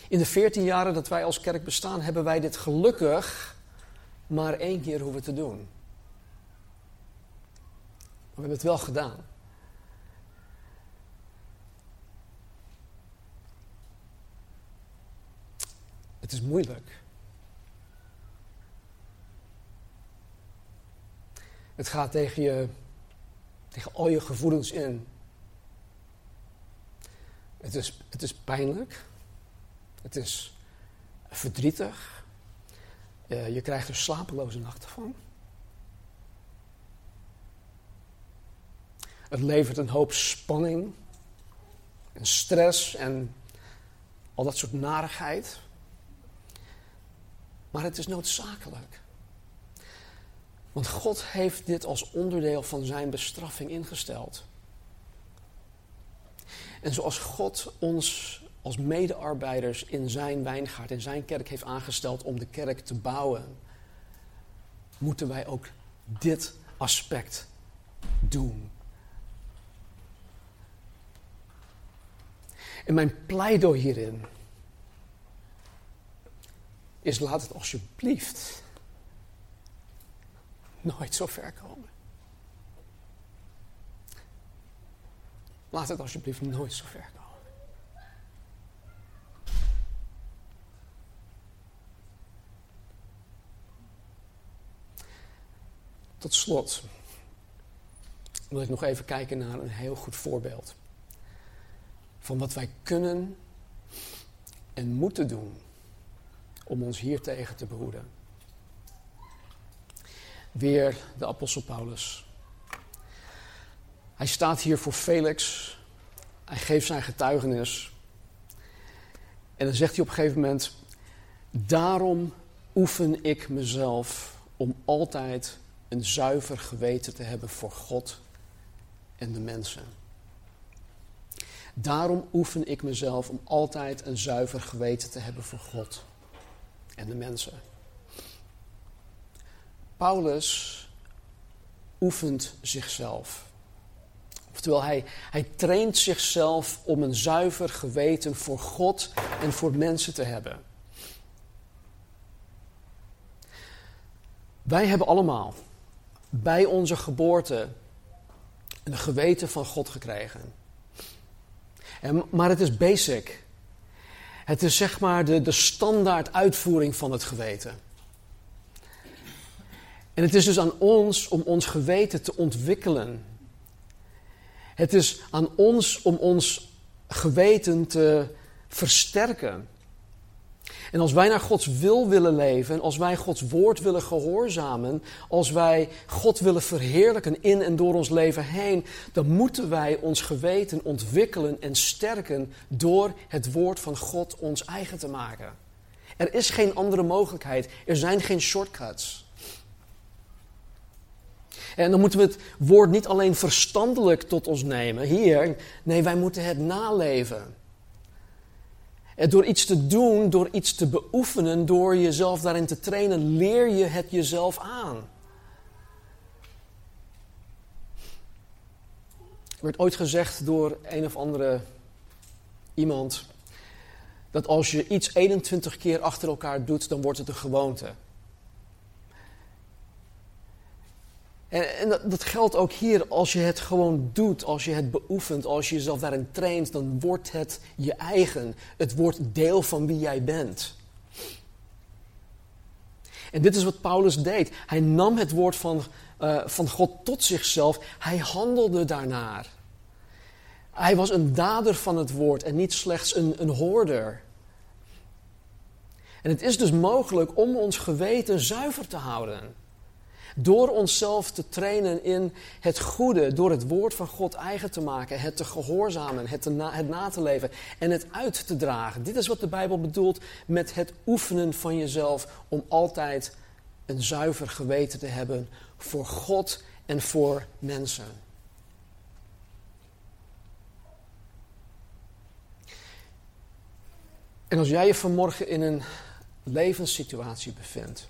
In de veertien jaren dat wij als kerk bestaan, hebben wij dit gelukkig maar één keer hoeven te doen. We hebben het wel gedaan. Het is moeilijk. Het gaat tegen, je, tegen al je gevoelens in. Het is, het is pijnlijk. Het is verdrietig. Je krijgt er slapeloze nachten van. Het levert een hoop spanning en stress en al dat soort narigheid. Maar het is noodzakelijk. Want God heeft dit als onderdeel van zijn bestraffing ingesteld. En zoals God ons als medearbeiders in zijn wijngaard, in zijn kerk heeft aangesteld om de kerk te bouwen, moeten wij ook dit aspect doen. En mijn pleidooi hierin is laat het alsjeblieft nooit zo ver komen. Laat het alsjeblieft nooit zo ver komen. Tot slot wil ik nog even kijken naar een heel goed voorbeeld van wat wij kunnen en moeten doen om ons hier tegen te behoeden. Weer de apostel Paulus. Hij staat hier voor Felix. Hij geeft zijn getuigenis. En dan zegt hij op een gegeven moment: Daarom oefen ik mezelf om altijd een zuiver geweten te hebben voor God en de mensen. Daarom oefen ik mezelf om altijd een zuiver geweten te hebben voor God en de mensen. Paulus oefent zichzelf. Oftewel, hij, hij traint zichzelf om een zuiver geweten voor God en voor mensen te hebben. Wij hebben allemaal bij onze geboorte een geweten van God gekregen. En, maar het is basic. Het is zeg maar de, de standaard uitvoering van het geweten. En het is dus aan ons om ons geweten te ontwikkelen. Het is aan ons om ons geweten te versterken. En als wij naar Gods wil willen leven, als wij Gods woord willen gehoorzamen, als wij God willen verheerlijken in en door ons leven heen, dan moeten wij ons geweten ontwikkelen en sterken door het woord van God ons eigen te maken. Er is geen andere mogelijkheid. Er zijn geen shortcuts. En dan moeten we het woord niet alleen verstandelijk tot ons nemen. Hier, nee, wij moeten het naleven. En door iets te doen, door iets te beoefenen, door jezelf daarin te trainen, leer je het jezelf aan. Er werd ooit gezegd door een of andere iemand dat als je iets 21 keer achter elkaar doet, dan wordt het een gewoonte. En, en dat, geldt ook hier. Als je het gewoon doet, als je het beoefent, als je jezelf daarin traint, dan wordt het je eigen. Het wordt deel van wie jij bent. En dit is wat Paulus deed. Hij nam het woord van, uh, van God tot zichzelf. Hij handelde daarnaar. Hij was een dader van het woord en niet slechts een, een hoorder. En het is dus mogelijk om ons geweten zuiver te houden. Door onszelf te trainen in het goede, door het woord van God eigen te maken, het te gehoorzamen, het, te het na te leven en het uit te dragen. Dit is wat de Bijbel bedoelt met het oefenen van jezelf om altijd een zuiver geweten te hebben voor God en voor mensen. En als jij je vanmorgen in een levenssituatie bevindt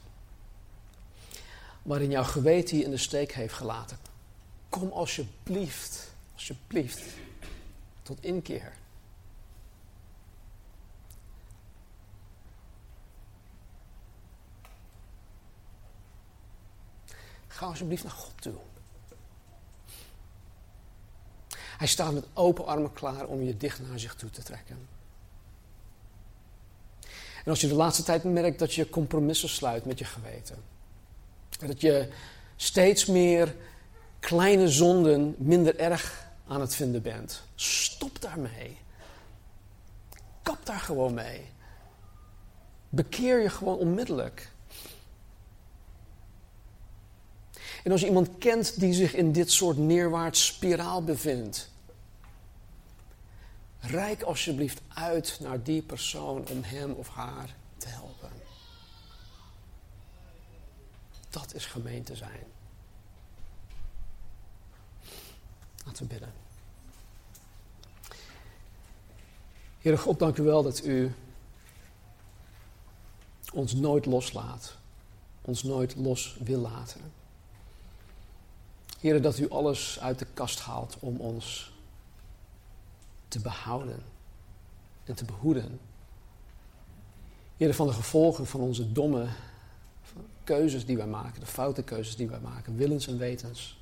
waarin jouw geweten je in de steek heeft gelaten. Kom alsjeblieft, alsjeblieft, tot inkeer. Ga alsjeblieft naar God toe. Hij staat met open armen klaar om je dicht naar zich toe te trekken. En als je de laatste tijd merkt dat je compromissen sluit met je geweten dat je steeds meer kleine zonden minder erg aan het vinden bent. Stop daarmee. Kap daar gewoon mee. Bekeer je gewoon onmiddellijk. En als je iemand kent die zich in dit soort neerwaarts spiraal bevindt, reik alsjeblieft uit naar die persoon om hem of haar te helpen. Dat is gemeente zijn. Laten we bidden. Heere God, dank u wel dat u ons nooit loslaat. Ons nooit los wil laten. Heere, dat u alles uit de kast haalt om ons te behouden en te behoeden. Heere, van de gevolgen van onze domme keuzes die wij maken, de foute keuzes die wij maken, willens en wetens.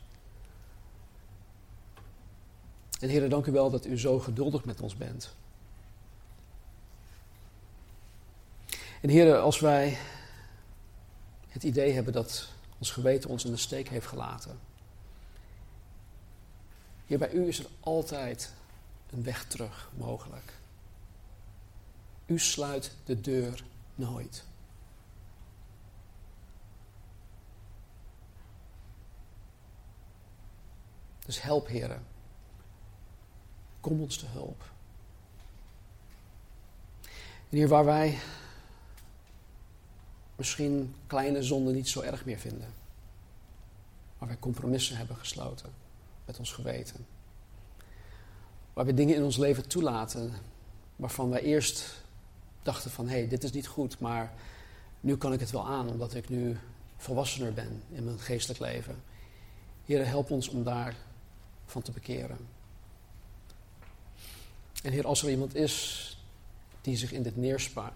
En Heer, dank u wel dat u zo geduldig met ons bent. En Heer, als wij het idee hebben dat ons geweten ons in de steek heeft gelaten. Heer, bij u is er altijd een weg terug mogelijk. U sluit de deur nooit. Dus help, heren. Kom ons te hulp. En hier waar wij misschien kleine zonden niet zo erg meer vinden. Waar wij compromissen hebben gesloten met ons geweten. Waar we dingen in ons leven toelaten waarvan wij eerst dachten van hé, hey, dit is niet goed, maar nu kan ik het wel aan omdat ik nu volwassener ben in mijn geestelijk leven. Heer, help ons om daar van te bekeren. En Heer, als er iemand is die zich in dit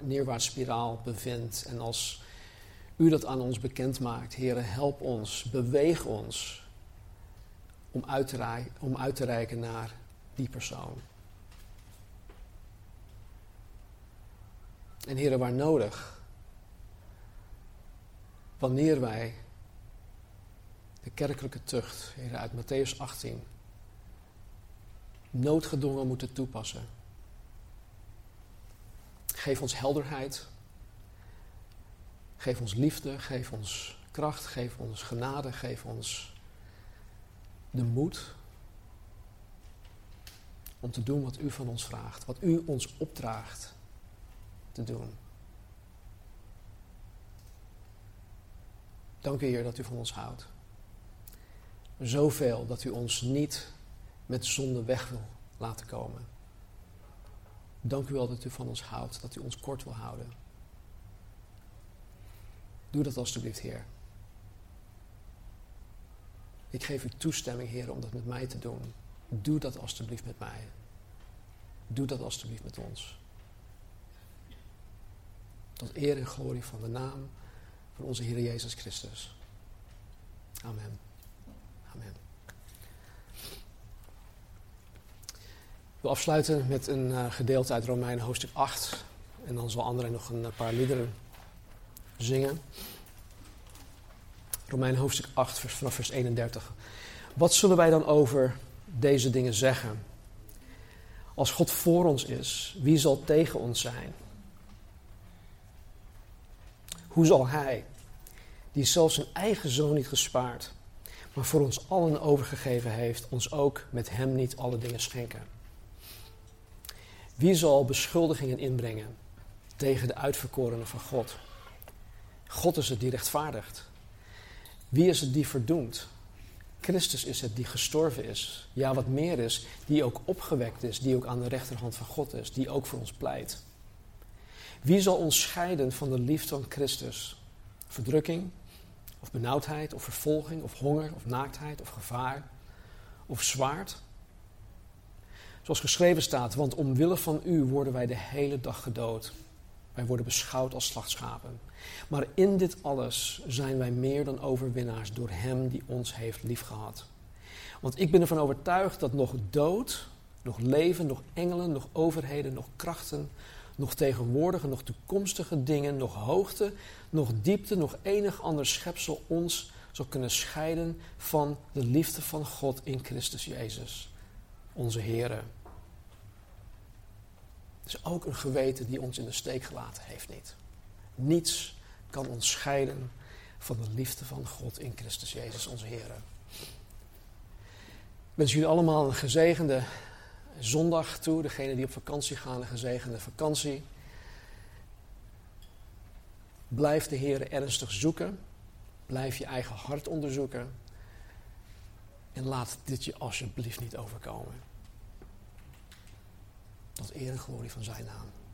neerwaartsspiraal bevindt en als u dat aan ons bekend maakt. Heer, help ons, beweeg ons om uit, te reiken, om uit te reiken naar die persoon. En heren, waar nodig, wanneer wij de kerkelijke tucht, heren, uit Matthäus 18, noodgedwongen moeten toepassen. Geef ons helderheid. Geef ons liefde. Geef ons kracht. Geef ons genade. Geef ons de moed om te doen wat u van ons vraagt. Wat u ons opdraagt te doen. Dank u Heer dat u van ons houdt. Zoveel dat u ons niet met zonde weg wil laten komen. Dank u wel dat u van ons houdt, dat u ons kort wil houden. Doe dat alstublieft, Heer. Ik geef u toestemming, Heer, om dat met mij te doen. Doe dat alstublieft met mij. Doe dat alstublieft met ons. Tot eer en glorie van de naam van onze Heer Jezus Christus. Amen. Amen. Ik wil afsluiten met een uh, gedeelte uit Romeinen hoofdstuk 8. En dan zal André nog een paar liederen zingen. Romeinen hoofdstuk 8, vers, vanaf vers 31. Wat zullen wij dan over deze dingen zeggen? Als God voor ons is, wie zal tegen ons zijn? Hoe zal Hij, die zelfs zijn eigen zoon niet gespaard, maar voor ons allen overgegeven heeft, ons ook met Hem niet alle dingen schenken? Wie zal beschuldigingen inbrengen tegen de uitverkorenen van God? God is het die rechtvaardigt. Wie is het die verdoemt? Christus is het die gestorven is. Ja, wat meer is, die ook opgewekt is, die ook aan de rechterhand van God is, die ook voor ons pleit. Wie zal ons scheiden van de liefde van Christus? Verdrukking, of benauwdheid, of vervolging, of honger, of naaktheid, of gevaar, of zwaard? Zoals geschreven staat, want omwille van u worden wij de hele dag gedood. Wij worden beschouwd als slachtschapen. Maar in dit alles zijn wij meer dan overwinnaars door Hem die ons heeft liefgehad. Want ik ben ervan overtuigd dat nog dood, nog leven, nog engelen, nog overheden, nog krachten, nog tegenwoordige, nog toekomstige dingen, nog hoogte, nog diepte, nog enig ander schepsel ons zal kunnen scheiden van de liefde van God in Christus Jezus, onze Heer. Het is ook een geweten die ons in de steek gelaten heeft niet. Niets kan ons scheiden van de liefde van God in Christus Jezus, onze Heer. Ik wens jullie allemaal een gezegende zondag toe. Degene die op vakantie gaan, een gezegende vakantie. Blijf de Heer ernstig zoeken. Blijf je eigen hart onderzoeken. En laat dit je alsjeblieft niet overkomen. Tot eer en glorie van zijn naam.